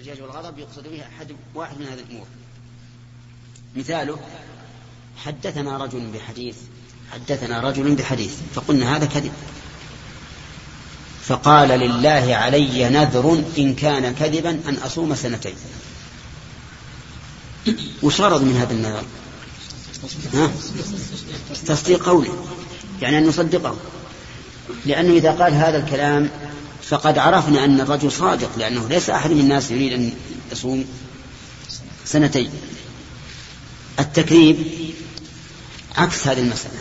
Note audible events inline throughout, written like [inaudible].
الإجاج والغضب يقصد به أحد واحد من هذه الأمور. مثاله حدثنا رجل بحديث حدثنا رجل بحديث فقلنا هذا كذب. فقال لله علي نذر إن كان كذبا أن أصوم سنتين. وش غرض من هذا النذر؟ ها؟ تصديق قوله يعني أن نصدقه. لأنه إذا قال هذا الكلام فقد عرفنا أن الرجل صادق لأنه ليس أحد من الناس يريد أن يصوم سنتين. التكذيب عكس هذه المسألة.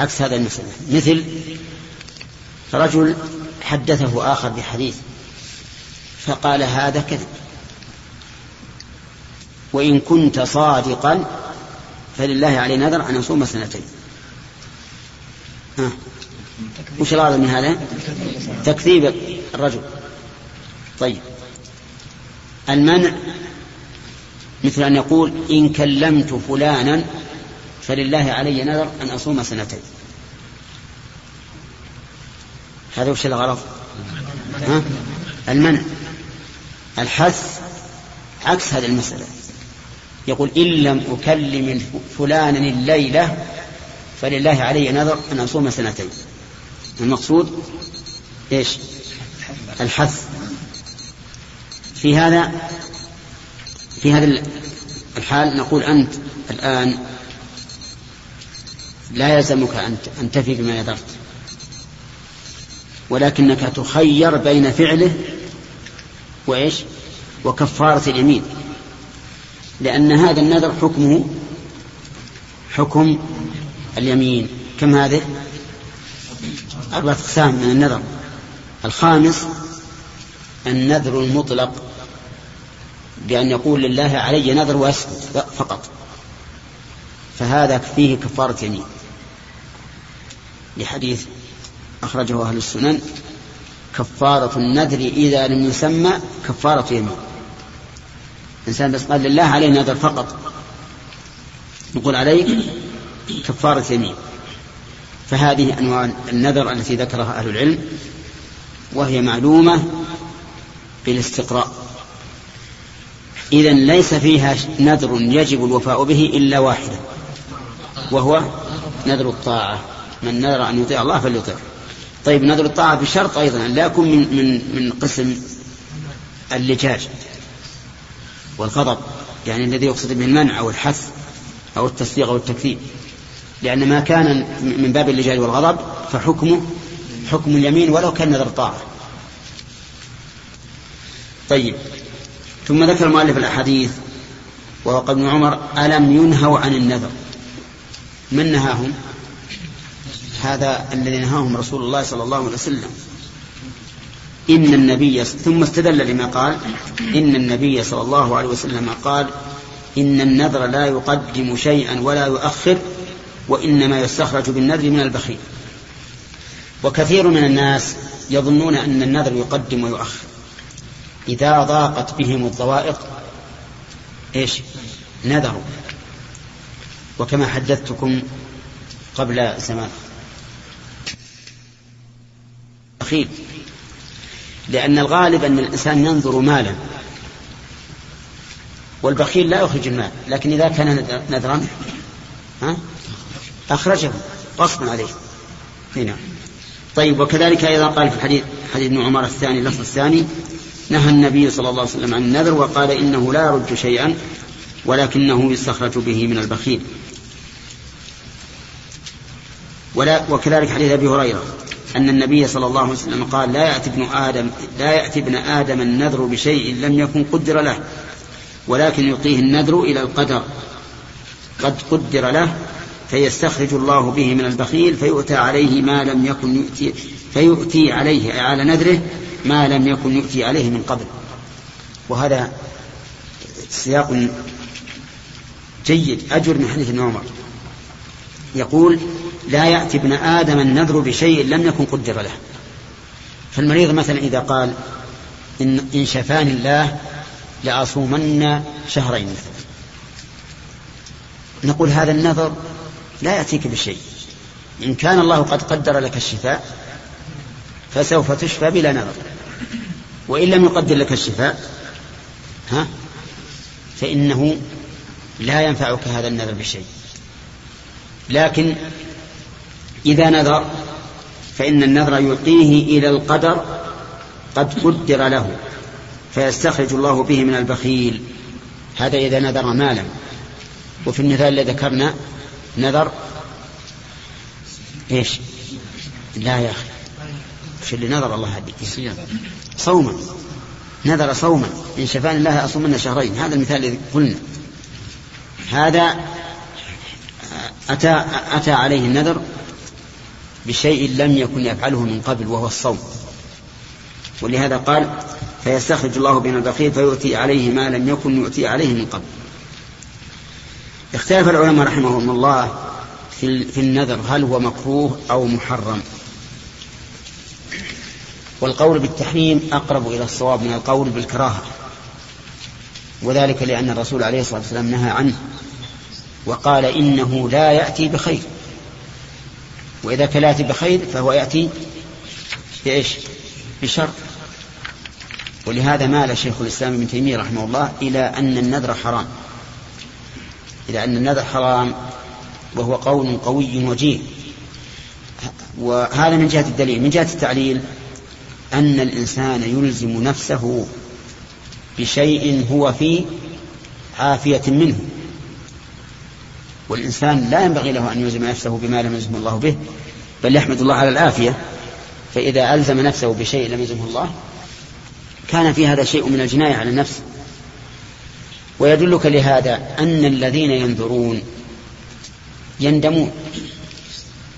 عكس هذه المسألة. مثل رجل حدثه آخر بحديث فقال هذا كذب. وإن كنت صادقا فلله علي نذر أن يصوم سنتين. ها. وش الغرض من هذا؟ تكذيب الرجل. طيب. المنع مثل أن يقول إن كلمت فلانا فلله علي نذر أن أصوم سنتين. هذا وش الغرض؟ ها؟ المنع. الحث عكس هذه المسألة. يقول إن لم أكلم فلانا الليلة فلله علي نذر أن أصوم سنتين. المقصود إيش؟ الحث. في هذا في هذا الحال نقول أنت الآن لا يلزمك أن تفي بما نذرت ولكنك تخير بين فعله وإيش؟ وكفارة اليمين. لأن هذا النذر حكمه حكم اليمين. كم هذه؟ أربعة أقسام من النذر. الخامس النذر المطلق بأن يقول لله علي نذر ويسكت فقط. فهذا فيه كفارة يمين. لحديث أخرجه أهل السنن كفارة النذر إذا لم يسمى كفارة يمين. إنسان بس قال لله عليه نذر فقط نقول عليك كفارة يمين. فهذه أنواع النذر التي ذكرها أهل العلم وهي معلومة بالاستقراء. إذا ليس فيها نذر يجب الوفاء به إلا واحدة وهو نذر الطاعة. من نذر أن يطيع الله فليطيع. طيب نذر الطاعة بشرط أيضا أن لا يكون من, من, من قسم اللجاج والغضب يعني الذي يقصد به المنع أو الحث أو التصديق أو التكذيب. لأن ما كان من باب اللجاج والغضب فحكمه حكم اليمين ولو كان نذر طاعة. طيب. ثم ذكر المؤلف الأحاديث وقال ابن عمر ألم ينهوا عن النذر؟ من نهاهم؟ هذا الذي نهاهم رسول الله صلى الله عليه وسلم. إن النبي ثم استدل لما قال إن النبي صلى الله عليه وسلم قال إن النذر لا يقدم شيئا ولا يؤخر وإنما يستخرج بالنذر من البخيل. وكثير من الناس يظنون أن النذر يقدم ويؤخر. إذا ضاقت بهم الضوائق إيش؟ نذروا. وكما حدثتكم قبل زمان. بخيل. لأن الغالب أن الإنسان ينظر مالا. والبخيل لا يخرج المال لكن إذا كان نذرا ها؟ أخرجه. غصبا عليه. هنا. طيب وكذلك أيضا قال في الحديث حديث ابن عمر الثاني اللفظ الثاني نهى النبي صلى الله عليه وسلم عن النذر وقال إنه لا يرد شيئا ولكنه يستخرج به من البخيل. ولا وكذلك حديث أبي هريرة أن النبي صلى الله عليه وسلم قال لا يأتي ابن آدم لا يأتي ابن آدم النذر بشيء لم يكن قدر له ولكن يعطيه النذر إلى القدر قد قدر له فيستخرج الله به من البخيل فيؤتى عليه ما لم يكن يؤتي فيؤتي عليه على نذره ما لم يكن يؤتي عليه من قبل. وهذا سياق جيد أجر من حديث ابن عمر. يقول لا يأتي ابن آدم النذر بشيء لم يكن قدر له. فالمريض مثلا إذا قال إن, إن شفاني الله لأصومن شهرين مثلا. نقول هذا النذر لا يأتيك بشيء. إن كان الله قد قدر لك الشفاء فسوف تشفى بلا نذر. وإن لم يقدر لك الشفاء ها فإنه لا ينفعك هذا النذر بشيء. لكن إذا نذر فإن النذر يعطيه إلى القدر قد قدر له فيستخرج الله به من البخيل. هذا إذا نذر مالا. وفي المثال الذي ذكرنا نذر إيش؟ لا يا أخي. وش اللي نذر الله هديك صوما. نذر صوما. إن شفاني الله اصومن شهرين. هذا المثال الذي قلنا. هذا أتى, أتى عليه النذر بشيء لم يكن يفعله من قبل وهو الصوم. ولهذا قال فيستخرج الله بين البخيل فيؤتي عليه ما لم يكن يؤتي عليه من قبل. اختلف العلماء رحمهم الله في النذر هل هو مكروه أو محرم؟ والقول بالتحريم أقرب إلى الصواب من القول بالكراهة وذلك لأن الرسول عليه الصلاة والسلام نهى عنه وقال إنه لا يأتي بخير وإذا كان يأتي بخير فهو يأتي بإيش؟ بشر. ولهذا مال شيخ الإسلام ابن تيمية رحمه الله إلى أن النذر حرام. إلى أن النذر حرام وهو قول قوي وجيه وهذا من جهة الدليل. من جهة التعليل أن الإنسان يلزم نفسه بشيء هو في عافية منه. والإنسان لا ينبغي له أن يلزم نفسه بما لم يلزم الله به بل يحمد الله على العافية. فإذا ألزم نفسه بشيء لم يلزمه الله كان في هذا شيء من الجناية على النفس. ويدلك لهذا أن الذين ينذرون يندمون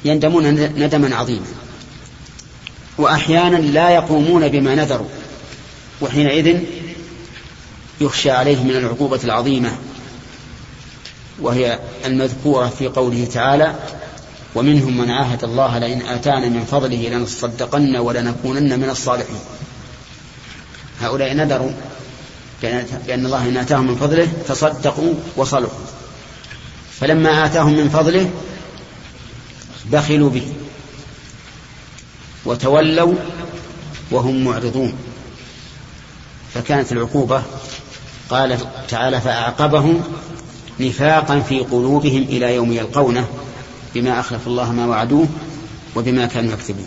يندمون ندما عظيما. وأحيانا لا يقومون بما نذروا وحينئذ يخشى عليه من العقوبة العظيمة وهي المذكورة في قوله تعالى ومنهم من عاهد الله لئن آتانا من فضله لنصدقن ولنكونن من الصالحين. هؤلاء نذروا بأن الله إن آتاهم من فضله تصدقوا وصلحوا. فلما آتاهم من فضله بخلوا به وتولوا وهم معرضون. فكانت العقوبة قال تعالى فأعقبهم نفاقا في قلوبهم إلى يوم يلقونه بما أخلف الله ما وعدوه وبما كانوا يكذبون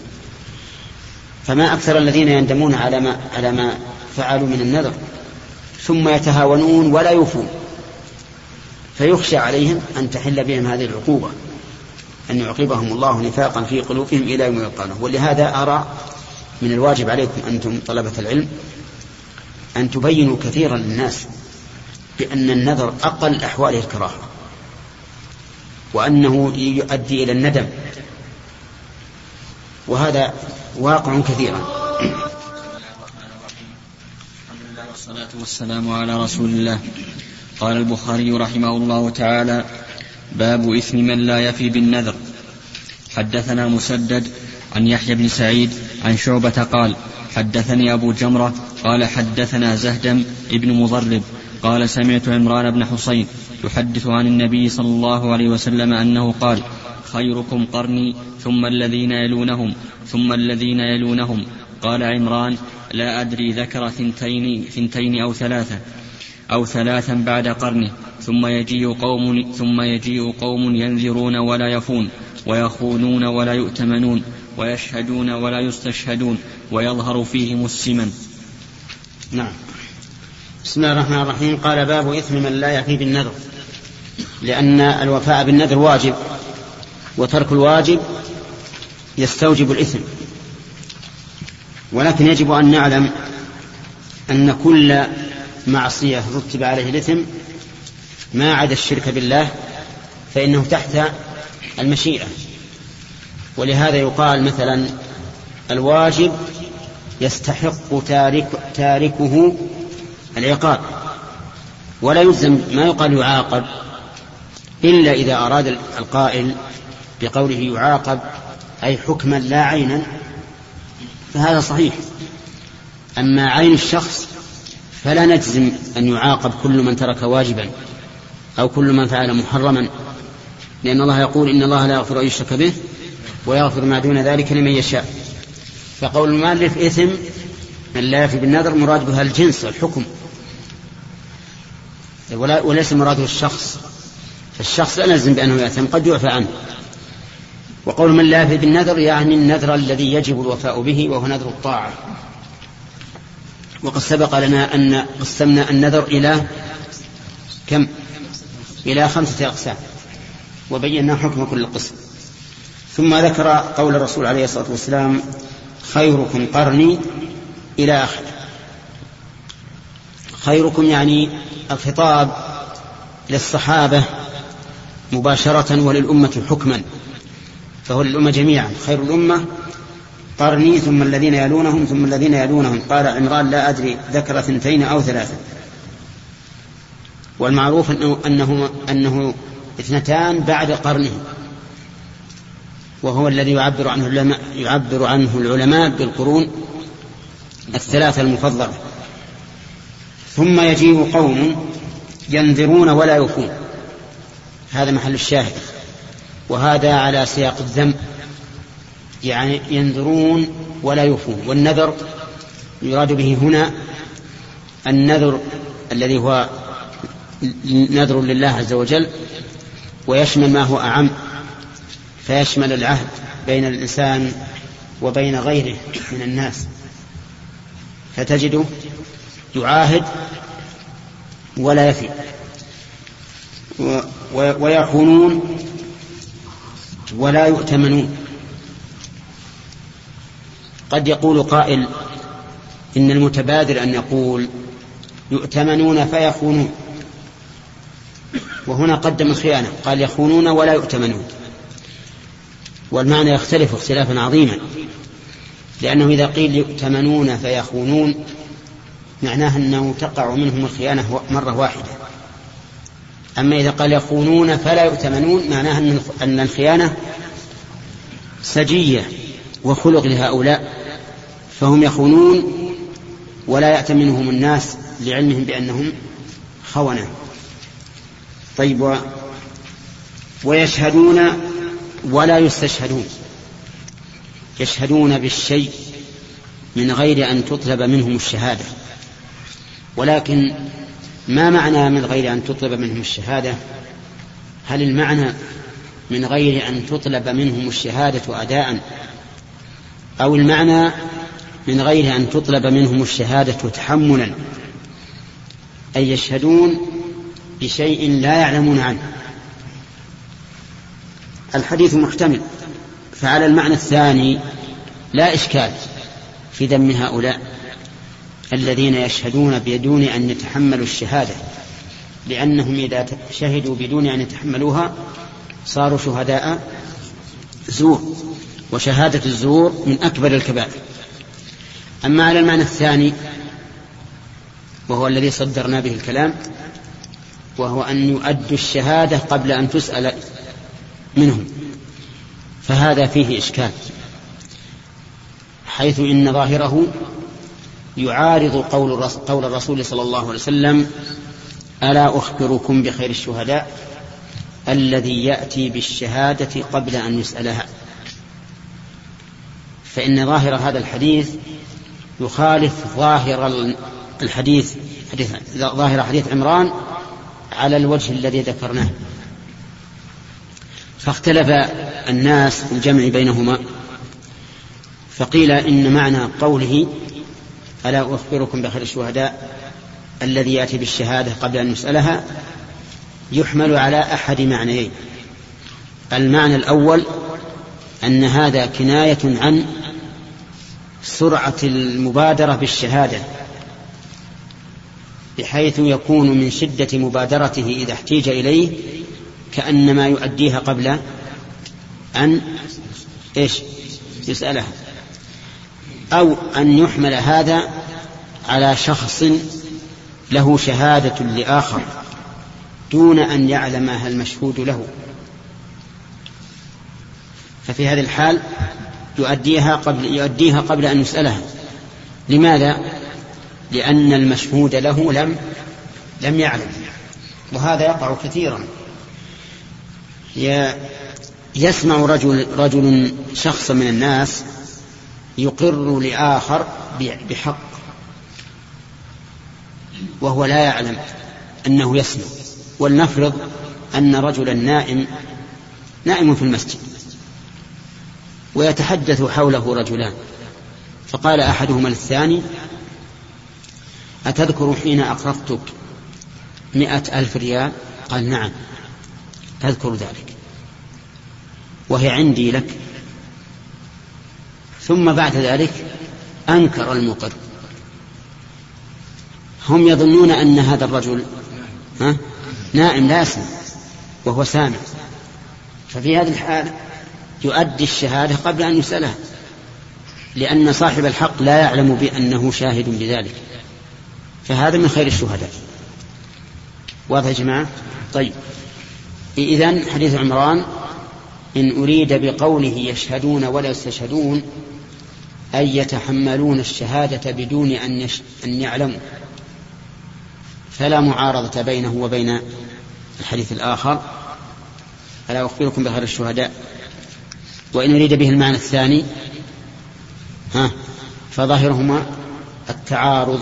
فما أكثر الذين يندمون على ما, على ما فعلوا من النذر. ثم يتهاونون ولا يوفون. فيخشى عليهم أن تحل بهم هذه العقوبة أن يعقبهم الله نفاقا في قلوبهم إلى يوم يلقونه ولهذا أرى من الواجب عليكم أنتم طلبة العلم أن تبينوا كثيرا للناس بأن النذر أقل أحواله الكراهة وأنه يؤدي إلى الندم. وهذا واقع كثيرا. والصلاة والسلام على رسول الله. قال البخاري رحمه الله تعالى باب إثم من لا يفي بالنذر. حدثنا مسدد عن يحيى بن سعيد عن شعبة قال حدثني أبو جمرة قال حدثنا زهدم ابن مضرب قال سمعت عمران بن حصين يحدث عن النبي صلى الله عليه وسلم أنه قال خيركم قرني ثم الذين يلونهم ثم الذين يلونهم. قال عمران لا أدري ذكر ثنتين ثنتين أو ثلاثة أو ثلاثا بعد قرنه ثم يجيء قوم ثم يجيء قوم ينذرون ولا يفون ويخونون ولا يؤتمنون ويشهدون ولا يستشهدون ويظهر فيهم السمن. نعم. بسم الله الرحمن الرحيم. قال باب إثم من لا يفي بالنذر. لأن الوفاء بالنذر واجب وترك الواجب يستوجب الإثم. ولكن يجب أن نعلم أن كل معصية رتب عليه الإثم ما عدا الشرك بالله فإنه تحت المشيئة. ولهذا يقال مثلا الواجب يستحق تارك تاركه العقاب. ولا يلزم ما يقال يعاقب إلا إذا أراد القائل بقوله يعاقب أي حكما لا عينا فهذا صحيح. أما عين الشخص فلا نجزم أن يعاقب كل من ترك واجبا أو كل من فعل محرما لأن الله يقول إن الله لا يغفر أن يشرك به ويغفر ما دون ذلك لمن يشاء. فقول المؤلف إثم من لا يفي بالنذر مراد بها الجنس الحكم وليس مراده الشخص. فالشخص لا نلزم بأنه يأثم قد يعفى عنه. وقول من لا يفي بالنذر يعني النذر الذي يجب الوفاء به وهو نذر الطاعة. وقد سبق لنا أن قسمنا النذر إلى كم؟ إلى خمسة أقسام وبينا حكم كل قسم. ثم ذكر قول الرسول عليه الصلاة والسلام خيركم قرني إلى آخره خيركم يعني الخطاب للصحابة مباشرة وللأمة حكما. فهو للأمة جميعا. خير الأمة قرني ثم الذين يلونهم ثم الذين يلونهم. قال عمران لا أدري ذكر ثنتين أو ثلاثة. والمعروف أنه, أنه, أنه اثنتان بعد قرنه. وهو الذي يعبر عنه العلماء يعبر عنه العلماء بالقرون الثلاثة المفضلة. ثم يجيء قوم ينذرون ولا يوفون هذا محل الشاهد. وهذا على سياق الذم. يعني ينذرون ولا يوفون. والنذر يراد به هنا النذر الذي هو نذر لله عز وجل ويشمل ما هو أعم فيشمل العهد بين الإنسان وبين غيره من الناس. فتجده يعاهد ولا يفي. ويخونون ولا يؤتمنون. قد يقول قائل إن المتبادر أن يقول يؤتمنون فيخونون. وهنا قدم الخيانة قال يخونون ولا يؤتمنون. والمعنى يختلف اختلافا عظيما. لأنه إذا قيل يؤتمنون فيخونون معناه أنه تقع منهم الخيانة مرة واحدة. أما إذا قال يخونون فلا يؤتمنون معناه أن الخيانة سجية وخلق لهؤلاء فهم يخونون ولا يأتمنهم الناس لعلمهم بأنهم خونة. طيب و ويشهدون ولا يستشهدون. يشهدون بالشيء من غير أن تطلب منهم الشهادة. ولكن ما معنى من غير أن تطلب منهم الشهادة؟ هل المعنى من غير أن تطلب منهم الشهادة أداء؟ أو المعنى من غير أن تطلب منهم الشهادة تحملا؟ أي يشهدون بشيء لا يعلمون عنه. الحديث محتمل. فعلى المعنى الثاني لا إشكال في ذم هؤلاء. الذين يشهدون بدون أن يتحملوا الشهادة لأنهم إذا شهدوا بدون أن يتحملوها صاروا شهداء زور وشهادة الزور من أكبر الكبائر. أما على المعنى الثاني وهو الذي صدرنا به الكلام وهو أن يؤدوا الشهادة قبل أن تسأل منهم. فهذا فيه إشكال حيث إن ظاهره يعارض قول قول الرسول صلى الله عليه وسلم ألا أخبركم بخير الشهداء الذي يأتي بالشهادة قبل أن يسألها؟ فإن ظاهر هذا الحديث يخالف ظاهر الحديث حديث ظاهر حديث عمران على الوجه الذي ذكرناه. فاختلف الناس في الجمع بينهما فقيل إن معنى قوله ألا أخبركم بخير الشهداء الذي يأتي بالشهادة قبل أن يسألها؟ يحمل على أحد معنيين. المعنى الأول أن هذا كناية عن سرعة المبادرة بالشهادة بحيث يكون من شدة مبادرته إذا احتيج إليه كأنما يؤديها قبل أن إيش؟ يسألها. أو أن يحمل هذا على شخص له شهادة لآخر دون أن يعلمها المشهود له. ففي هذه الحال يؤديها قبل يؤديها قبل أن يسألها. لماذا؟ لأن المشهود له لم لم يعلم. وهذا يقع كثيرا. يسمع رجل رجل شخص من الناس يقر لآخر بحق وهو لا يعلم أنه يسمع ولنفرض أن رجلا نائم نائم في المسجد ويتحدث حوله رجلان. فقال أحدهما للثاني أتذكر حين أقرضتك مئة ألف ريال؟ قال نعم أذكر ذلك وهي عندي لك ثم بعد ذلك أنكر المقر. هم يظنون أن هذا الرجل ها نائم لا يسمع وهو سامع. ففي هذه الحال يؤدي الشهادة قبل أن يسألها لأن صاحب الحق لا يعلم بأنه شاهد بذلك فهذا من خير الشهداء. واضح يا جماعة؟ طيب. إذن حديث عمران إن أريد بقوله يشهدون ولا يستشهدون أي يتحملون الشهادة بدون أن, يش... أن يعلموا. فلا معارضة بينه وبين الحديث الآخر. ألا أخبركم بخير الشهداء؟ وإن أريد به المعنى الثاني ها فظاهرهما التعارض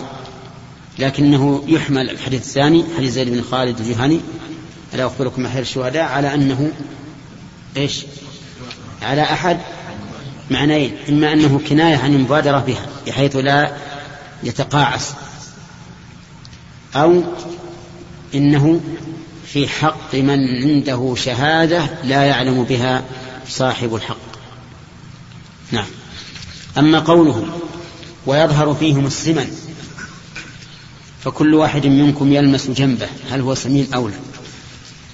لكنه يحمل الحديث الثاني حديث زيد بن خالد الجهني. ألا أخبركم بخير الشهداء على أنه إيش؟ على أحد معنيين إما أنه كناية عن المبادرة بها بحيث لا يتقاعس أو إنه في حق من عنده شهادة لا يعلم بها صاحب الحق. نعم. أما قوله ويظهر فيهم السمن فكل واحد منكم يلمس جنبه هل هو سمين أو لا؟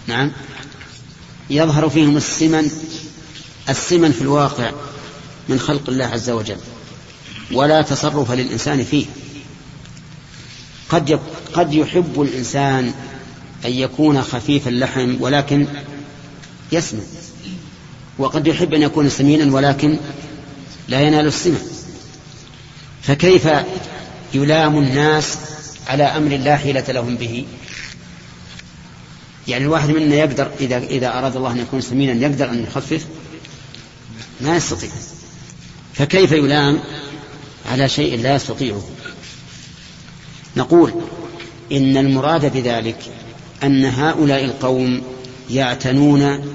نعم. يظهر فيهم السمن السمن في الواقع من خلق الله عز وجل. ولا تصرف للإنسان فيه. قد قد يحب الإنسان أن يكون خفيف اللحم ولكن يسمن. وقد يحب أن يكون سمينا ولكن لا ينال السمن. فكيف يلام الناس على أمر لا حيلة لهم به؟ يعني الواحد منا يقدر إذا إذا أراد الله أن يكون سمينا يقدر أن يخفف؟ ما يستطيع. فكيف يلام على شيء لا يستطيعه؟ نقول إن المراد بذلك أن هؤلاء القوم يعتنون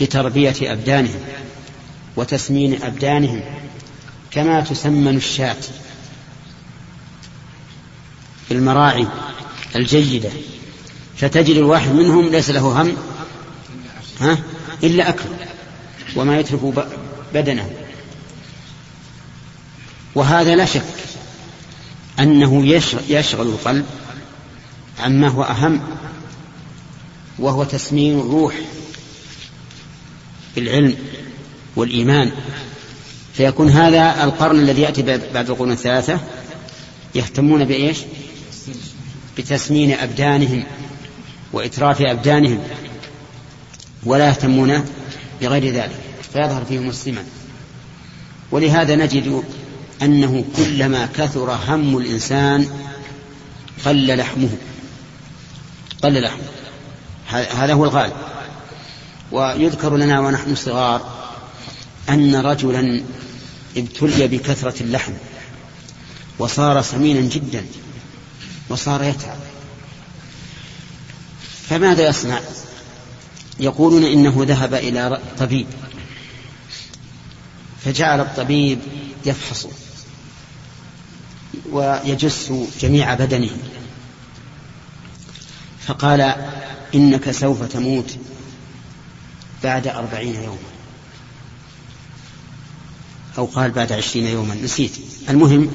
بتربية أبدانهم وتسمين أبدانهم كما تسمن الشاة بالمراعي الجيدة فتجد الواحد منهم ليس له هم ها إلا أكل وما يترك بدنه. وهذا لا شك أنه يشغل القلب عما هو أهم وهو تسمين الروح بالعلم والإيمان. فيكون هذا القرن الذي يأتي بعد القرون الثلاثة يهتمون بإيش؟ بتسمين أبدانهم وإتراف أبدانهم ولا يهتمون بغير ذلك. فيظهر فيهم السمن ولهذا نجد أنه كلما كثر هم الإنسان قل لحمه. قل لحمه. هذا هو الغالب. ويذكر لنا ونحن صغار أن رجلا ابتلي بكثرة اللحم وصار سمينا جدا وصار يتعب. فماذا يصنع؟ يقولون إنه ذهب إلى طبيب. فجعل الطبيب يفحص ويجس جميع بدنه. فقال إنك سوف تموت بعد أربعين يوما. أو قال بعد عشرين يوما. نسيت. المهم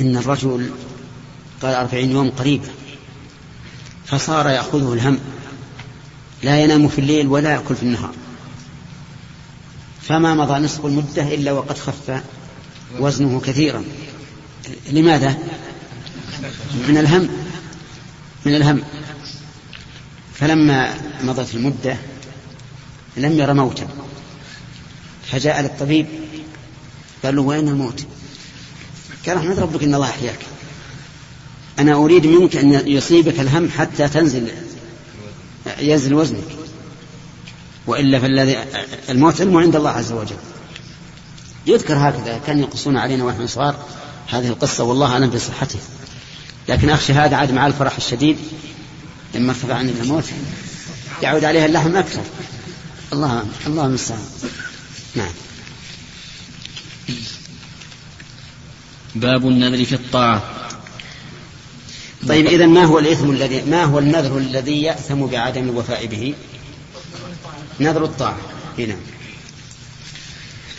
إن الرجل قال أربعين يوم قريبة. فصار يأخذه الهم. لا ينام في الليل ولا يأكل في النهار. فما مضى نصف المدة إلا وقد خف وزنه كثيرا. لماذا؟ من الهم. من الهم. فلما مضت المدة لم ير موتا. فجاء للطبيب قال له وين الموت؟ قال احمد ربك إن الله احياك أنا أريد منك أن يصيبك الهم حتى تنزل ينزل وزنك. وإلا فالذي الموت علم عند الله عز وجل. يذكر هكذا كان يقصون علينا ونحن صغار هذه القصة والله أعلم بصحته. لكن أخشى هذا عاد مع الفرح الشديد لما ارتفع عن الموت يعود عليها اللحم أكثر. الله الله المستعان. نعم. باب النذر في الطاعة. طيب إذا ما هو الإثم الذي ما هو النذر الذي يأثم بعدم الوفاء به؟ نذر الطاعة. هنا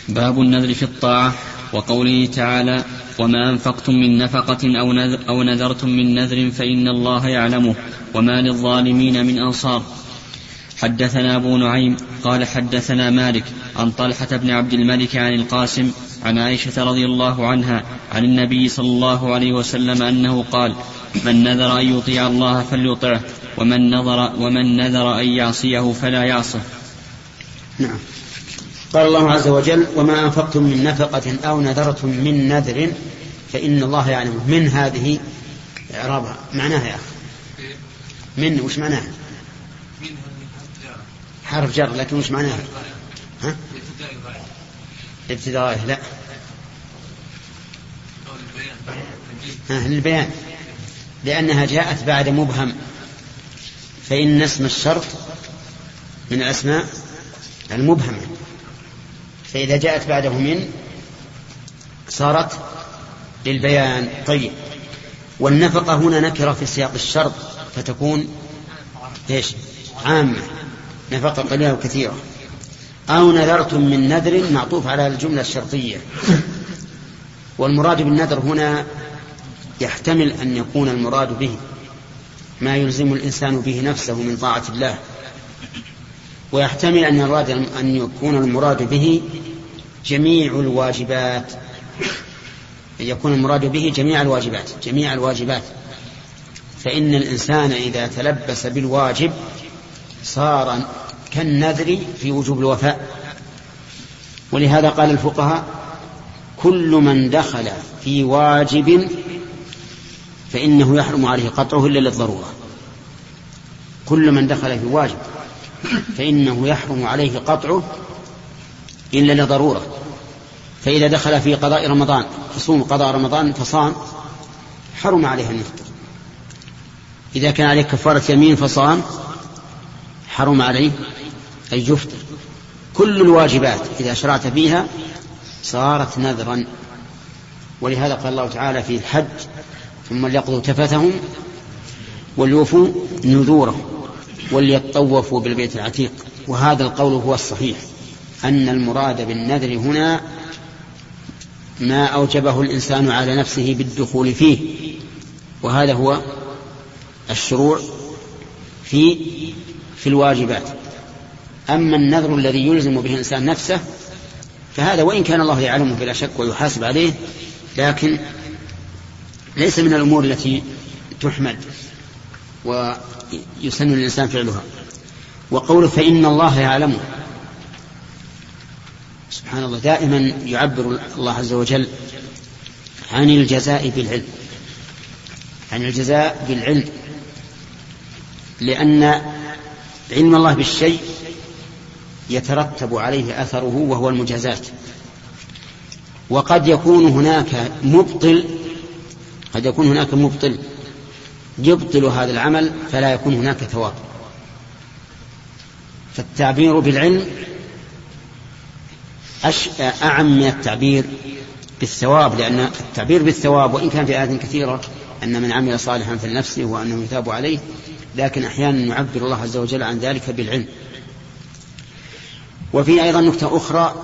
باب النذر في الطاعة وقوله تعالى وما أنفقتم من نفقة أو, نذر أو نذرتم من نذر فإن الله يعلمه وما للظالمين من أنصار. حدثنا أبو نعيم قال حدثنا مالك عن طلحة بن عبد الملك عن القاسم عن عائشة رضي الله عنها عن النبي صلى الله عليه وسلم أنه قال من نذر أن يطيع الله فليطعه ومن نذر ومن نذر أن يعصيه فلا يعصه. نعم. قال الله عز وجل وما أنفقتم من نفقة أو نذرتم من نذر فإن الله يعلم. من هذه إعرابها معناها يا أخي؟ من وش معناها؟ حرف جر. لكن وش معناها؟ ها ابتداء لا. ها للبيان. لأنها جاءت بعد مبهم. فإن اسم الشرط من الأسماء المبهمة فإذا جاءت بعده من صارت للبيان. طيب. والنفقة هنا نكرة في سياق الشرط فتكون إيش؟ عامة. نفقة قليلة وكثيرة. أو نذرتم من نذر معطوف على الجملة الشرطية. والمراد بالنذر هنا يحتمل أن يكون المراد به ما يلزم الإنسان به نفسه من طاعة الله. ويحتمل أن يراد أن يكون المراد به جميع الواجبات. يكون المراد به جميع الواجبات جميع الواجبات. فإن الإنسان إذا تلبس بالواجب صار كالنذر في وجوب الوفاء. ولهذا قال الفقهاء كل من دخل في واجب فإنه يحرم عليه قطعه إلا للضرورة. كل من دخل في واجب فإنه يحرم عليه قطعه إلا لضرورة. فإذا دخل في قضاء رمضان فصوم قضاء رمضان فصام حرم عليه أن يفطر إذا كان عليه كفارة يمين فصام حرم عليه أن يفطر كل الواجبات إذا شرعت فيها صارت نذرا. ولهذا قال الله تعالى في الحج ثم ليقضوا تفثهم وليوفوا نذورهم وليطوفوا بالبيت العتيق. وهذا القول هو الصحيح أن المراد بالنذر هنا ما أوجبه الإنسان على نفسه بالدخول فيه. وهذا هو الشروع في في الواجبات. أما النذر الذي يلزم به الإنسان نفسه فهذا وإن كان الله يعلمه بلا شك ويحاسب عليه لكن ليس من الأمور التي تحمد ويسن للإنسان فعلها. وقوله فإن الله يعلمه سبحان الله دائما يعبر الله عز وجل عن الجزاء بالعلم. عن الجزاء بالعلم لأن علم الله بالشيء يترتب عليه أثره وهو المجازات. وقد يكون هناك مبطل قد يكون هناك مبطل يبطل هذا العمل فلا يكون هناك ثواب. فالتعبير بالعلم أعم من التعبير بالثواب لأن التعبير بالثواب وإن كان في آيات كثيرة أن من عمل صالحا فلنفسه وأنه يثاب عليه لكن أحيانا يعبر الله عز وجل عن ذلك بالعلم. وفي أيضا نكتة أخرى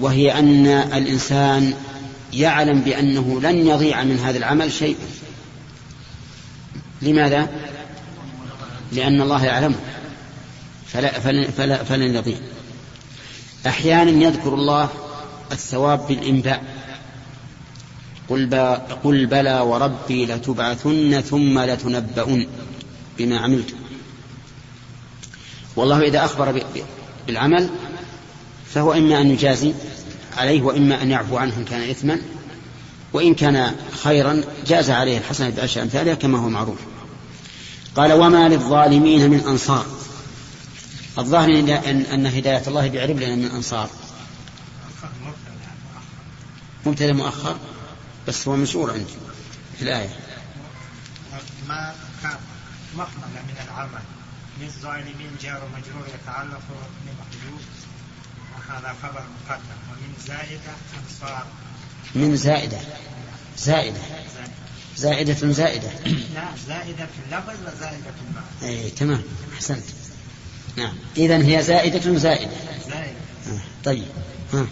وهي أن الإنسان يعلم بأنه لن يضيع من هذا العمل شيء. لماذا؟ لأن الله يعلمه. فلا فلن, فلا فلن يضيع. أحيانا يذكر الله الثواب بالإنباء. قل, قل بلى وربي لتبعثن ثم لتنبؤن بما عملتم. والله إذا أخبر بالعمل فهو إما أن يجازي عليه وإما أن يعفو عنه إن كان إثما وإن كان خيرا جاز عليه الحسنة بعشر أمثالها كما هو معروف. قال وما للظالمين من أنصار. الظاهر أن هداية الله بيعرب لنا من أنصار. مبتدأ مؤخر؟ بس هو مشهور عندي. في الآية. ما مخملة من العمل. من ظالمين جار مجرور يتعلق بمحجوب وهذا خبر مقدم. ومن زائدة أنصار. من زائدة. زائدة. زائدة زائدة. لا زائدة في اللفظ وزائدة في المعنى. اي تمام. أحسنت. نعم. اذا هي زائدة زائدة. زائدة. آه، طيب. ها.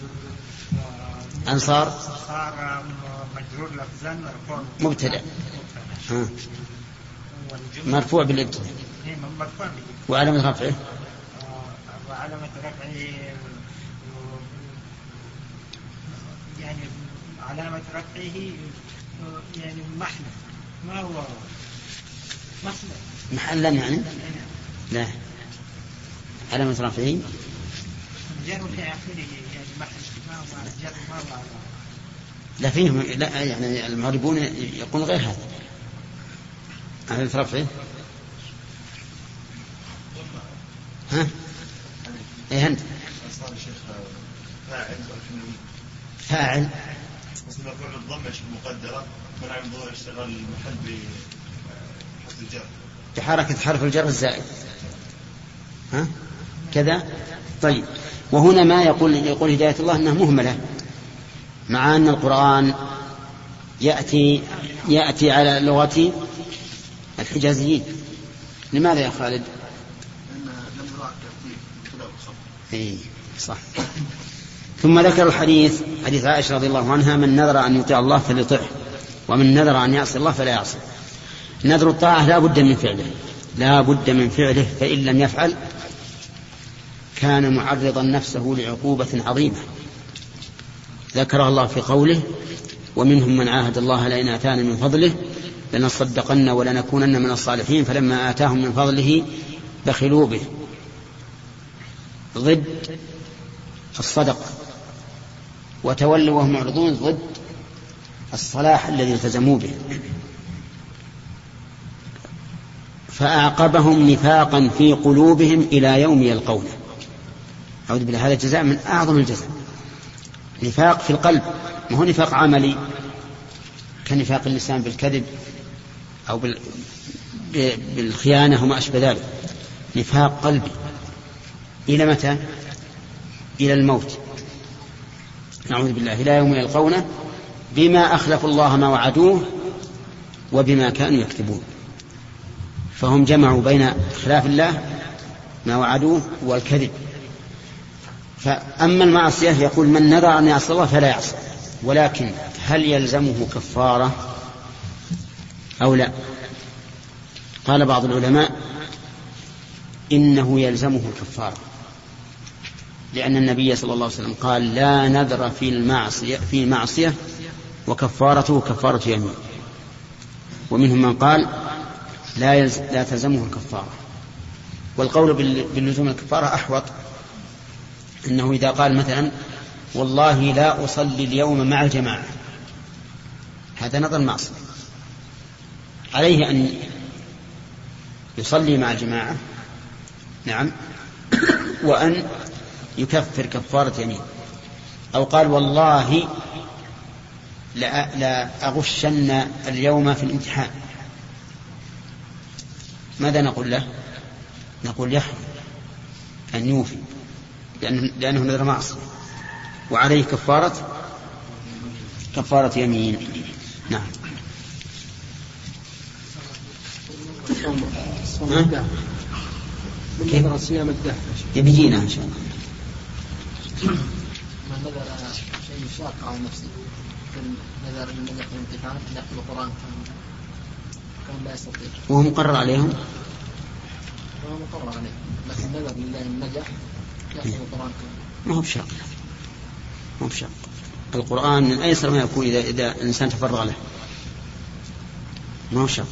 أنصار. صار مجرور مبتدأ. ها. مرفوع بالابتداء. إيه، مرفوع به وعلامة رفعه. وعلامة رفعه يعني علامة رفعه يعني محنة ما هو محنة محلا يعني لا. علامة رفعه. جر في آخره يعني محنة ما هو جر ما هو لا فيهم لا يعني المعربون يقولون غير هذا. علامة رفعه ها؟ إيه انت فاعل. فاعل مقدرة منع الجر حرف الجر الزائد. ها؟ كذا؟ طيب. وهنا ما يقول يقول هداية الله أنها مهملة. مع أن القرآن يأتي يأتي على لغة الحجازيين. لماذا يا خالد؟ إيه صح. ثم ذكر الحديث حديث عائشة رضي الله عنها من نذر أن يطيع الله فليطعه ومن نذر أن يعصي الله فلا يعصي نذر الطاعة لا بد من فعله لا بد من فعله فإن لم يفعل كان معرضا نفسه لعقوبة عظيمة. ذكرها الله في قوله ومنهم من عاهد الله لئن آتانا من فضله لنصدقن ولنكونن من الصالحين فلما آتاهم من فضله بخلوا به. ضد الصدقة وتولوا وهم معرضون ضد الصلاح الذي التزموا به. فأعقبهم نفاقا في قلوبهم إلى يوم يلقونه. أعوذ بالله هذا الجزاء من أعظم الجزاء. نفاق في القلب ما هو نفاق عملي؟ كنفاق اللسان بالكذب أو بال... بالخيانة وما أشبه ذلك. نفاق قلبي. إلى متى؟ إلى الموت. نعوذ بالله. إلى يوم يلقونه بما أخلفوا الله ما وعدوه وبما كانوا يكتبون. فهم جمعوا بين خلاف الله ما وعدوه والكذب. فأما المعصية يقول من نذر أن يعصي الله فلا يعصي ولكن هل يلزمه كفارة أو لا؟ قال بعض العلماء إنه يلزمه كفارة لأن النبي صلى الله عليه وسلم قال لا نذر في المعصية في المعصية وكفارته كفارة يمين. ومنهم من قال لا لا تلزمه الكفارة. والقول بال- باللزوم الكفارة أحوط. أنه إذا قال مثلا والله لا أصلي اليوم مع الجماعة. هذا نظر معصية عليه أن يصلي مع الجماعة نعم وأن يكفر كفارة يمين. أو قال والله لا, لا اليوم في الامتحان. ماذا نقول له؟ نقول يحرم أن يوفي. لأنه, لأنه نذر معصية. وعليه كفارة كفارة يمين. نعم؟ كيف؟ من صيام الدهر يبي يجينا إن شاء الله. من نذر شيء يشاق على نفسه نذر النجح في الامتحان يحفظ القرآن كان كان لا يستطيع. وهو مقرر عليهم. هو مقرر عليه لكن نذر لله كان ما هو بشاق ما هو بشاق القرآن من أيسر ما يكون إذا إذا الإنسان تفرغ له. ما هو شاق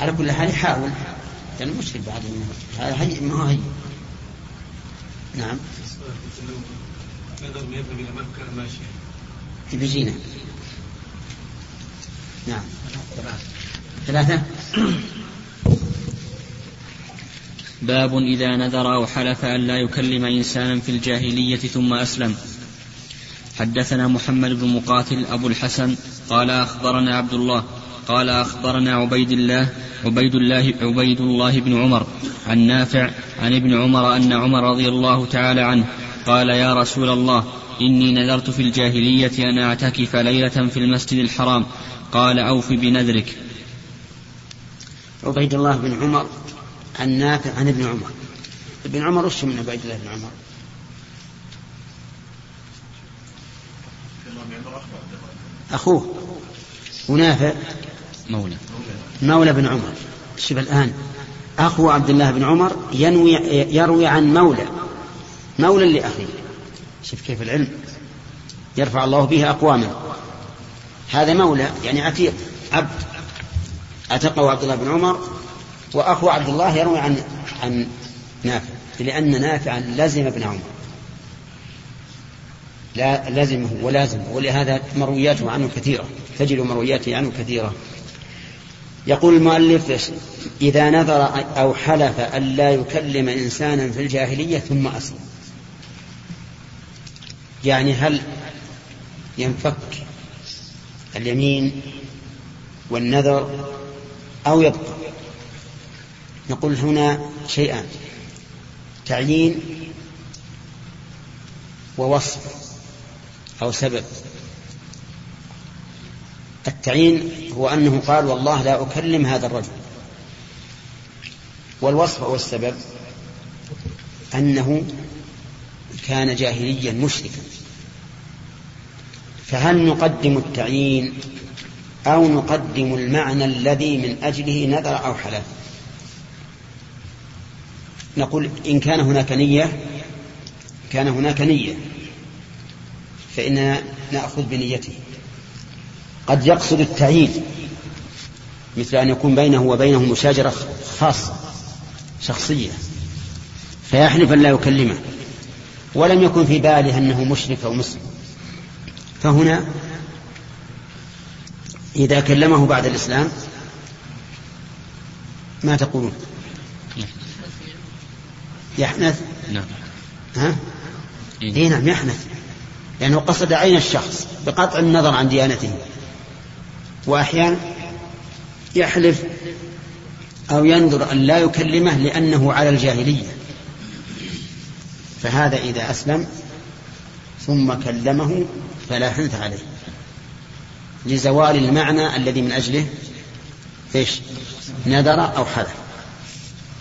على كل حال يحاول. لأنه مشكل بعد هذا هي ما هو هي؟ نعم. نقدر ماشي. بيجينا نعم. ثلاثة. باب إذا نذر أو حلف أن لا يكلم إنسانا في الجاهلية ثم أسلم. حدثنا محمد بن مقاتل أبو الحسن قال أخبرنا عبد الله قال أخبرنا عبيد الله عبيد الله عبيد الله بن عمر عن نافع عن ابن عمر أن عمر رضي الله تعالى عنه قال يا رسول الله إني نذرت في الجاهلية أن أعتكف ليلة في المسجد الحرام. قال أوف بنذرك. عبيد الله بن عمر عن نافع عن ابن عمر. ابن عمر وش من عبيد الله بن عمر؟ أخوه. ونافع. مولى. مولى بن عمر. شوف الآن. أخو عبد الله بن عمر ينوي يروي عن مولى. مولى لأخيه. شوف كيف العلم. يرفع الله به أقواما. هذا مولى يعني عتيق. عبد. أعتقه عبد الله بن عمر. وأخو عبد الله يروي عن عن نافع لأن نافعا لزم ابن عمر. لا لزمه ولازمه ولهذا مروياته عنه كثيرة تجد مروياته عنه كثيرة. يقول المؤلف إذا نذر أو حلف أن لا يكلم إنسانا في الجاهلية ثم أسلم. يعني هل ينفك اليمين والنذر أو يبقى؟ نقول هنا شيئان تعيين ووصف أو سبب. التعيين هو أنه قال والله لا أكلم هذا الرجل. والوصف أو السبب أنه كان جاهليا مشركا. فهل نقدم التعيين أو نقدم المعنى الذي من أجله نذر أو حلف نقول إن كان هناك نية كان هناك نية فإننا نأخذ بنيته. قد يقصد التعيين مثل أن يكون بينه وبينه مشاجرة خاصة شخصية فيحلف أن لا يكلمه. ولم يكن في باله أنه مشرك أو مسلم. فهنا إذا كلمه بعد الإسلام ما تقولون؟ يحنث؟ نعم. ها؟ إيه. نعم يحنث. لأنه قصد عين الشخص بقطع النظر عن ديانته. وأحيانا يحلف أو ينظر أن لا يكلمه لأنه على الجاهلية. فهذا إذا أسلم ثم كلمه فلا حنث عليه. لزوال المعنى الذي من أجله إيش؟ نذر أو حلف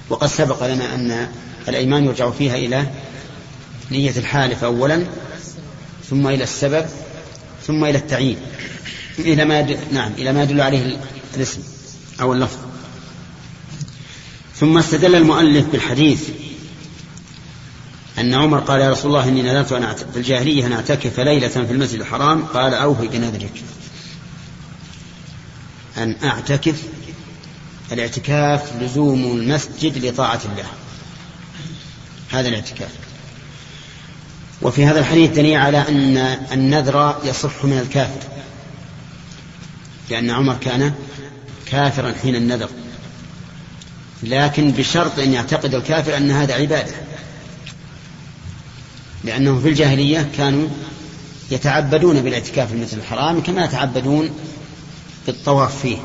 وقد سبق لنا أن الأيمان يرجع فيها إلى نية الحالف أولا ثم إلى السبب ثم إلى التعيين. إلى ما نعم إلى ما يدل عليه الاسم أو اللفظ. ثم استدل المؤلف بالحديث أن عمر قال يا رسول الله إني نذرت أن في الجاهلية أن أعتكف ليلة في المسجد الحرام. قال أوفي بنذرك. أن أعتكف الاعتكاف لزوم المسجد لطاعة الله. هذا الاعتكاف. وفي هذا الحديث دليل على أن النذر يصح من الكافر. لأن عمر كان كافرا حين النذر. لكن بشرط أن يعتقد الكافر أن هذا عبادة. لأنهم في الجاهلية كانوا يتعبدون بالاعتكاف في المسجد الحرام كما يتعبدون بالطواف فيه.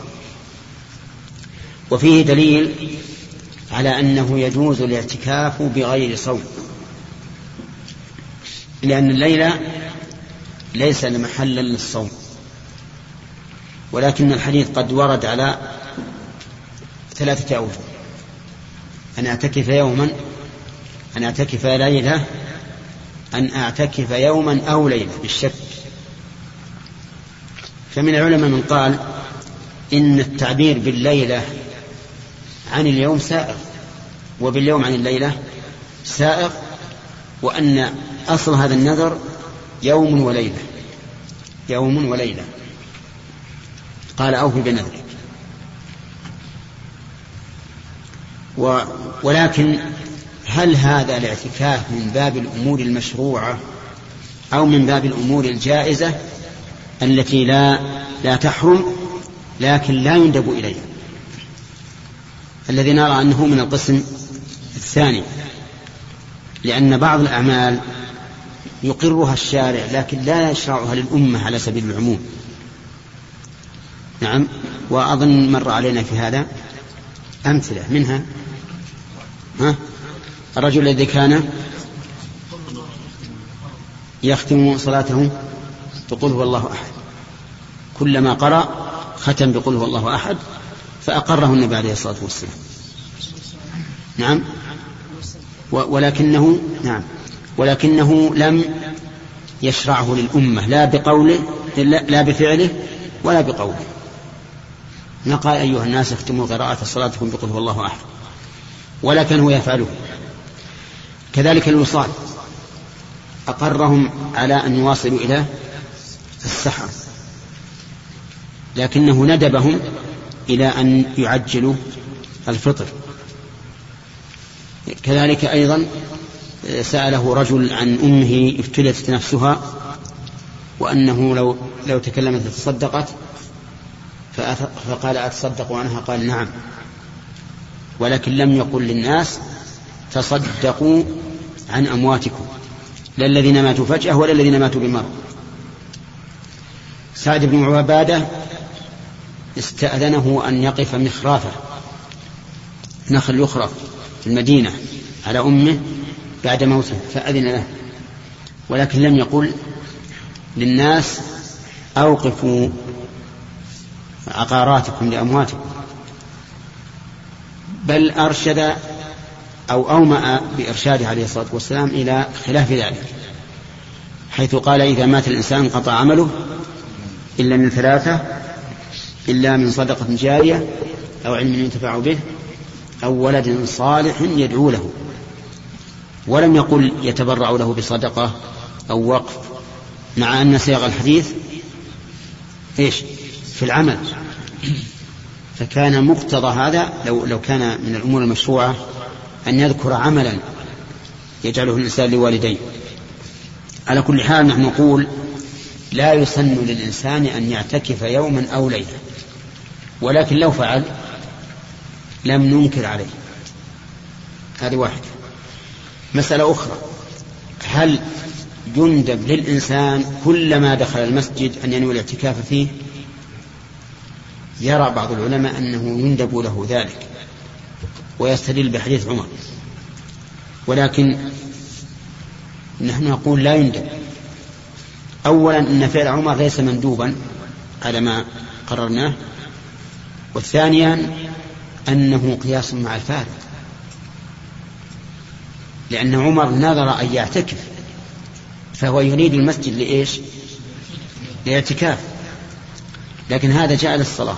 وفيه دليل على أنه يجوز الاعتكاف بغير صوم لأن الليلة ليس محلا للصوم ولكن الحديث قد ورد على ثلاثة أوجه. أن أعتكف يوما أن أعتكف ليلة أن أعتكف يوما أو ليلة بالشك. فمن العلماء من قال إن التعبير بالليلة عن اليوم سائغ وباليوم عن الليلة سائغ وأن أصل هذا النذر يوم وليلة يوم وليلة. قال أوفي بنذرك. و ولكن هل هذا الاعتكاف من باب الأمور المشروعة أو من باب الأمور الجائزة التي لا لا تحرم لكن لا يندب إليها؟ الذي نرى أنه من القسم الثاني لأن بعض الأعمال يقرها الشارع لكن لا يشرعها للأمة على سبيل العموم. نعم وأظن مر علينا في هذا أمثلة منها ها؟ الرجل الذي كان يختم صلاته بقول هو الله أحد. كلما قرأ ختم بقول هو الله أحد. فأقره النبي عليه الصلاة والسلام. نعم. ولكنه نعم. ولكنه لم يشرعه للأمة لا بقوله لا بفعله ولا بقوله. قال أيها الناس اختموا قراءة صلاتكم بقول هو الله أحد. ولكن هو يفعله كذلك الوصال. أقرهم على أن يواصلوا إلى السحر. لكنه ندبهم إلى أن يعجلوا الفطر. كذلك أيضا سأله رجل عن أمه ابتلت نفسها وأنه لو لو تكلمت تصدقت فقال أتصدق عنها قال نعم. ولكن لم يقل للناس تصدقوا عن أمواتكم. لا الذين ماتوا فجأة ولا الذين ماتوا بمرض سعد بن عبادة استأذنه أن يقف مخرافة. نخل يخرف في المدينة على أمه بعد موته فأذن له. ولكن لم يقل للناس أوقفوا عقاراتكم لأمواتكم. بل أرشد أو أومأ بإرشاده عليه الصلاة والسلام إلى خلاف ذلك حيث قال إذا مات الإنسان انقطع عمله إلا من ثلاثة إلا من صدقة جارية أو علم ينتفع به أو ولد صالح يدعو له ولم يقل يتبرع له بصدقة أو وقف مع أن سياق الحديث إيش؟ في العمل. فكان مقتضى هذا لو لو كان من الأمور المشروعة أن يذكر عملا يجعله الإنسان لوالديه. على كل حال نحن نقول لا يسن للإنسان أن يعتكف يوما أو ليلة. ولكن لو فعل لم ننكر عليه. هذه واحدة مسألة أخرى. هل يندب للإنسان كلما دخل المسجد أن ينوي الاعتكاف فيه؟ يرى بعض العلماء أنه يندب له ذلك ويستدل بحديث عمر. ولكن نحن نقول لا يندب. أولا أن فعل عمر ليس مندوبا على ما قررناه. وثانيا أنه قياس مع الفارق. لأن عمر نظر أن يعتكف فهو يريد المسجد لإيش؟ لإعتكاف. لكن هذا جاء للصلاة.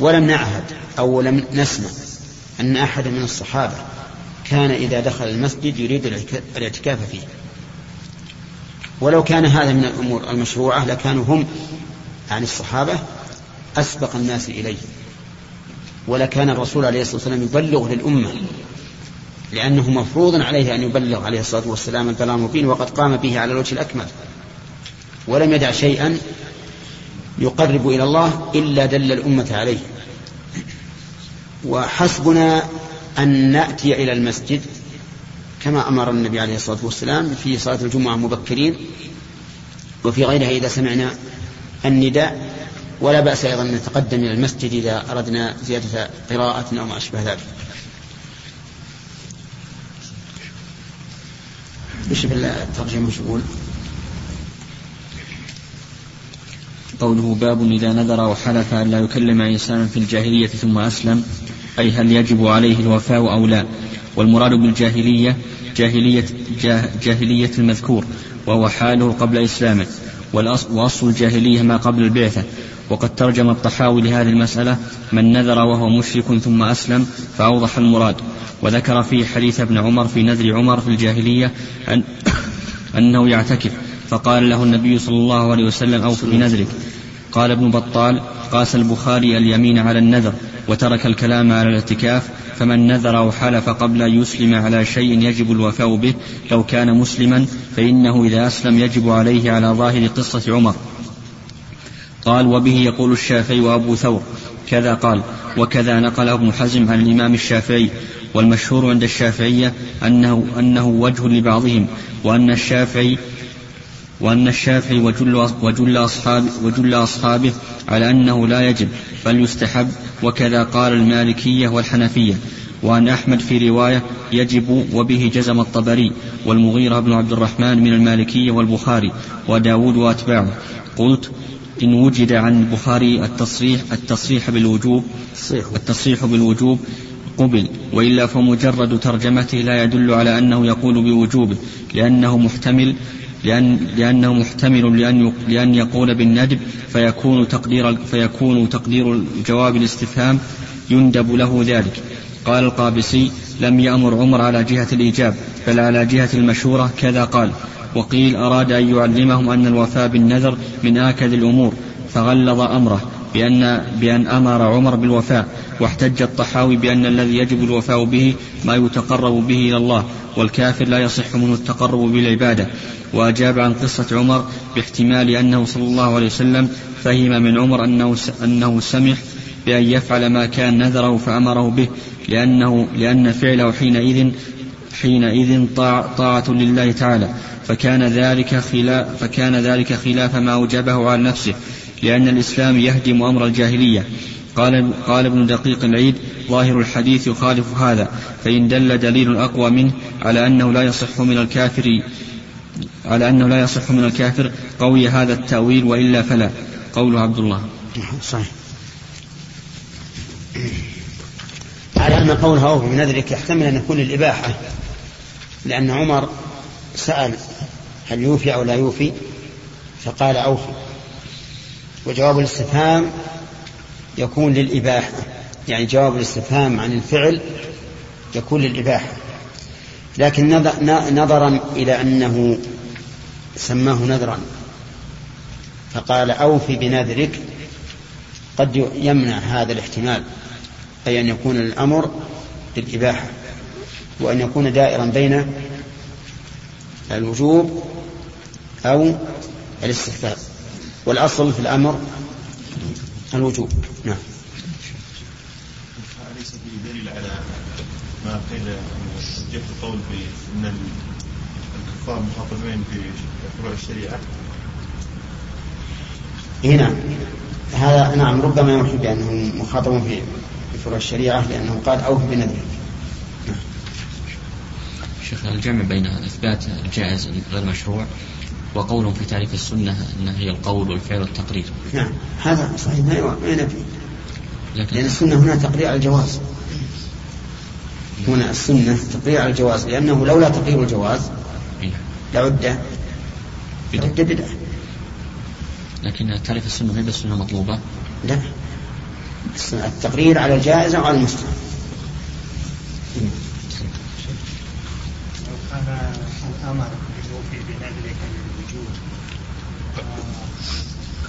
ولم نعهد أو لم نسمع أن أحد من الصحابة كان إذا دخل المسجد يريد الإعتكاف فيه. ولو كان هذا من الأمور المشروعة لكانوا هم عن الصحابة أسبق الناس إليه. ولكان الرسول عليه الصلاة والسلام يبلغ للأمة لأنه مفروض عليه أن يبلغ عليه الصلاة والسلام البلاغ المبين وقد قام به على الوجه الأكمل. ولم يدع شيئا يقرب إلى الله إلا دل الأمة عليه. وحسبنا أن نأتي إلى المسجد كما أمر النبي عليه الصلاة والسلام في صلاة الجمعة مبكرين. وفي غيرها إذا سمعنا النداء ولا بأس أيضا أن نتقدم إلى المسجد إذا أردنا زيادة قراءة أو ما أشبه ذلك. إيش الترجمة وش يقول؟ قوله باب إذا نذر أو حلف أن لا يكلم إنسانا في الجاهلية ثم أسلم أي هل يجب عليه الوفاء أو لا؟ والمراد بالجاهلية جاهلية, جاهلية المذكور وهو حاله قبل إسلامه. وأصل الجاهلية ما قبل البعثة. وقد ترجم الطحاوي لهذه المسألة من نذر وهو مشرك ثم أسلم فأوضح المراد. وذكر فيه حديث ابن عمر في نذر عمر في الجاهلية أن [coughs] أنه يعتكف. فقال له النبي صلى الله عليه وسلم أوف بنذرك. قال ابن بطال قاس البخاري اليمين على النذر. وترك الكلام على الاعتكاف فمن نذر أو حلف قبل أن يسلم على شيء يجب الوفاء به لو كان مسلما فإنه إذا أسلم يجب عليه على ظاهر قصة عمر. قال وبه يقول الشافعي وأبو ثور. كذا قال وكذا نقله ابن حزم عن الإمام الشافعي والمشهور عند الشافعية أنه, أنه وجه لبعضهم وأن الشافعي وأن الشافعي وجل, وجل, أصحاب وجل أصحابه على أنه لا يجب بل يستحب وكذا قال المالكية والحنفية. وعن أحمد في رواية يجب وبه جزم الطبري والمغيرة بن عبد الرحمن من المالكية والبخاري وداود وأتباعه. قلت إن وجد عن البخاري التصريح التصريح بالوجوب التصريح بالوجوب قبل وإلا فمجرد ترجمته لا يدل على أنه يقول بوجوبه لأنه محتمل لأن لأنه محتمل لأن لأن يقول بالندب فيكون تقدير فيكون تقدير الجواب الاستفهام يندب له ذلك. قال القابسي لم يأمر عمر على جهة الإيجاب بل على جهة المشورة كذا قال. وقيل أراد أن يعلمهم أن الوفاء بالنذر من آكد الأمور فغلظ أمره. بأن, بأن أمر عمر بالوفاء واحتج الطحاوي بأن الذي يجب الوفاء به ما يتقرب به إلى الله والكافر لا يصح منه التقرب بالعبادة. وأجاب عن قصة عمر باحتمال أنه صلى الله عليه وسلم فهم من عمر أنه, أنه سمح بأن يفعل ما كان نذره فأمره به لأنه لأن فعله حينئذ حينئذ طاع طاعة لله تعالى. فكان ذلك خلاف فكان ذلك خلاف ما أوجبه على نفسه. لأن الإسلام يهدم أمر الجاهلية. قال قال ابن دقيق العيد ظاهر الحديث يخالف هذا فإن دل دليل أقوى منه على أنه لا يصح من الكافر على أنه لا يصح من الكافر قوي هذا التأويل وإلا فلا. قول عبد الله صحيح. على أن قولها أوفي بنذرك يحتمل أن يكون الإباحة لأن عمر سأل هل يوفي أو لا يوفي فقال أوفي. وجواب الاستفهام يكون للإباحة. يعني جواب الاستفهام عن الفعل يكون للإباحة. لكن نظرا إلى أنه سماه نذرا. فقال أوفي بنذرك. قد يمنع هذا الاحتمال أي أن يكون الأمر للإباحة وأن يكون دائرا بين الوجوب أو الاستحباب والأصل في الأمر الوجوب. نعم. أليس في دليل على ما قيل جهة القول بأن الكفار مخاطبين في فروع الشريعة؟ هنا. هذا نعم ربما يوحي بأنهم مخاطبون في فروع الشريعة لأنه قال أوف بنذرك شيخ الجمع بين إثبات الجائز غير مشروع؟ وقول في تعريف السنة أنها هي القول والفعل والتقرير. نعم. هذا صحيح. ما ينفي. لكن لأن السنة هنا تقرير على الجواز. هنا السنة تقرير على الجواز. لأنه لولا تقرير الجواز نعم. لعد لعد بدعة لكن تعريف السنة هي السنة مطلوبة؟ لا. التقرير على الجائز أو على المستحب. لو كان الأمر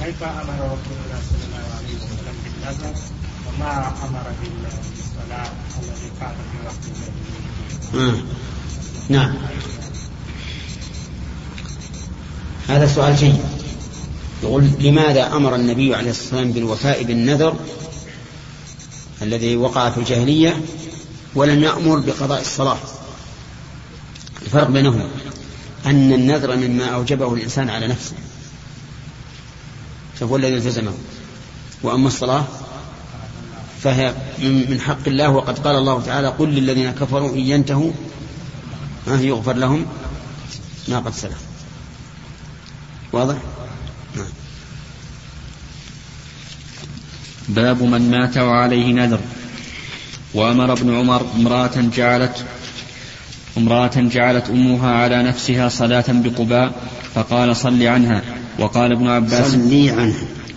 كيف أمر رسول الله صلى الله عليه وسلم بالنذر وما أمر بالصلاة الذي كان في وقت الجاهلية نعم. هذا سؤال جيد. يقول لماذا أمر النبي عليه الصلاة والسلام بالوفاء بالنذر الذي وقع في الجاهلية ولم يأمر بقضاء الصلاة؟ الفرق بينهما. أن النذر مما أوجبه الإنسان على نفسه. فهو الذي التزمه. وأما الصلاة فهي من حق الله وقد قال الله تعالى قل للذين كفروا إن ينتهوا يغفر لهم ما قد سلف. واضح؟ نعم. باب من مات وعليه نذر. وأمر ابن عمر امرأة جعلت امرأة جعلت أمها على نفسها صلاة بقباء فقال صل عنها. وقال ابن عباس صلي عنها.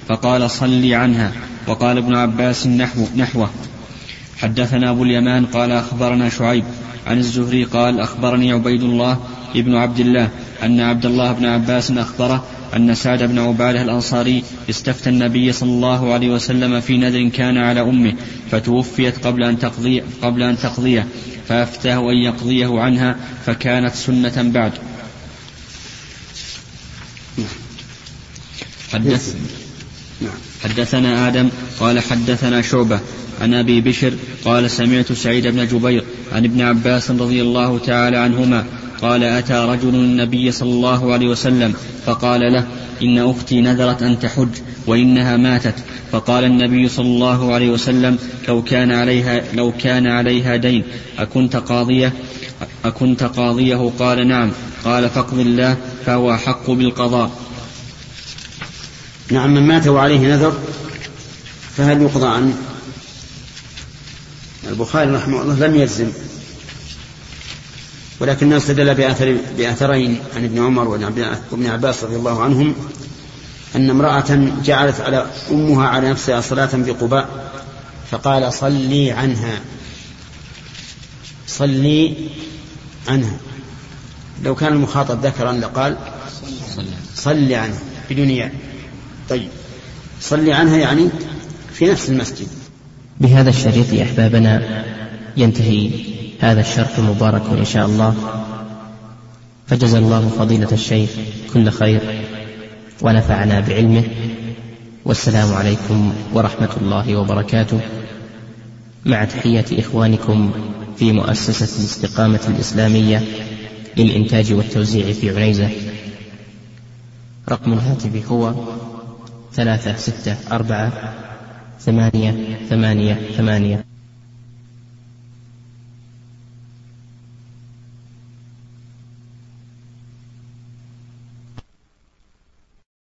فقال صل عنها. وقال ابن عباس نحو نحوه. حدثنا أبو اليمان قال أخبرنا شعيب عن الزهري قال أخبرني عبيد الله ابن عبد الله أن عبد الله بن عباس أخبره أن سعد بن عبادة الأنصاري استفتى النبي صلى الله عليه وسلم في نذر كان على أمه فتوفيت قبل أن تقضي قبل أن تقضيه فأفتاه أن يقضيه عنها فكانت سنة بعد. حدث نعم. حدثنا آدم قال حدثنا شعبة عن أبي بشر قال سمعت سعيد بن جبير عن ابن عباس رضي الله تعالى عنهما قال أتى رجل النبي صلى الله عليه وسلم فقال له إن أختي نذرت أن تحج وإنها ماتت. فقال النبي صلى الله عليه وسلم لو كان عليها لو كان عليها دين أكنت قاضية؟ أكنت قاضيه؟ قال نعم. قال فاقض الله فهو أحق بالقضاء. نعم من مات وعليه نذر فهل يقضى عنه؟ البخاري رحمه الله لم يجزم ولكنه استدل بأثر بأثرين عن ابن عمر وابن عباس رضي الله عنهم أن امرأة جعلت على أمها على نفسها صلاة بقباء فقال صلي عنها صلي عنها. لو كان المخاطب ذكرا لقال صلي عنها بدون ياء. طيب. صلي عنها يعني في نفس المسجد. بهذا الشريط أحبابنا ينتهي هذا الشرح المبارك إن شاء الله. فجزا الله فضيلة الشيخ كل خير ونفعنا بعلمه. والسلام عليكم ورحمة الله وبركاته. مع تحية إخوانكم في مؤسسة الاستقامة الإسلامية للإنتاج والتوزيع في عنيزة. رقم الهاتف هو ثلاثة ستة أربعة ثمانية ثمانية ثمانية.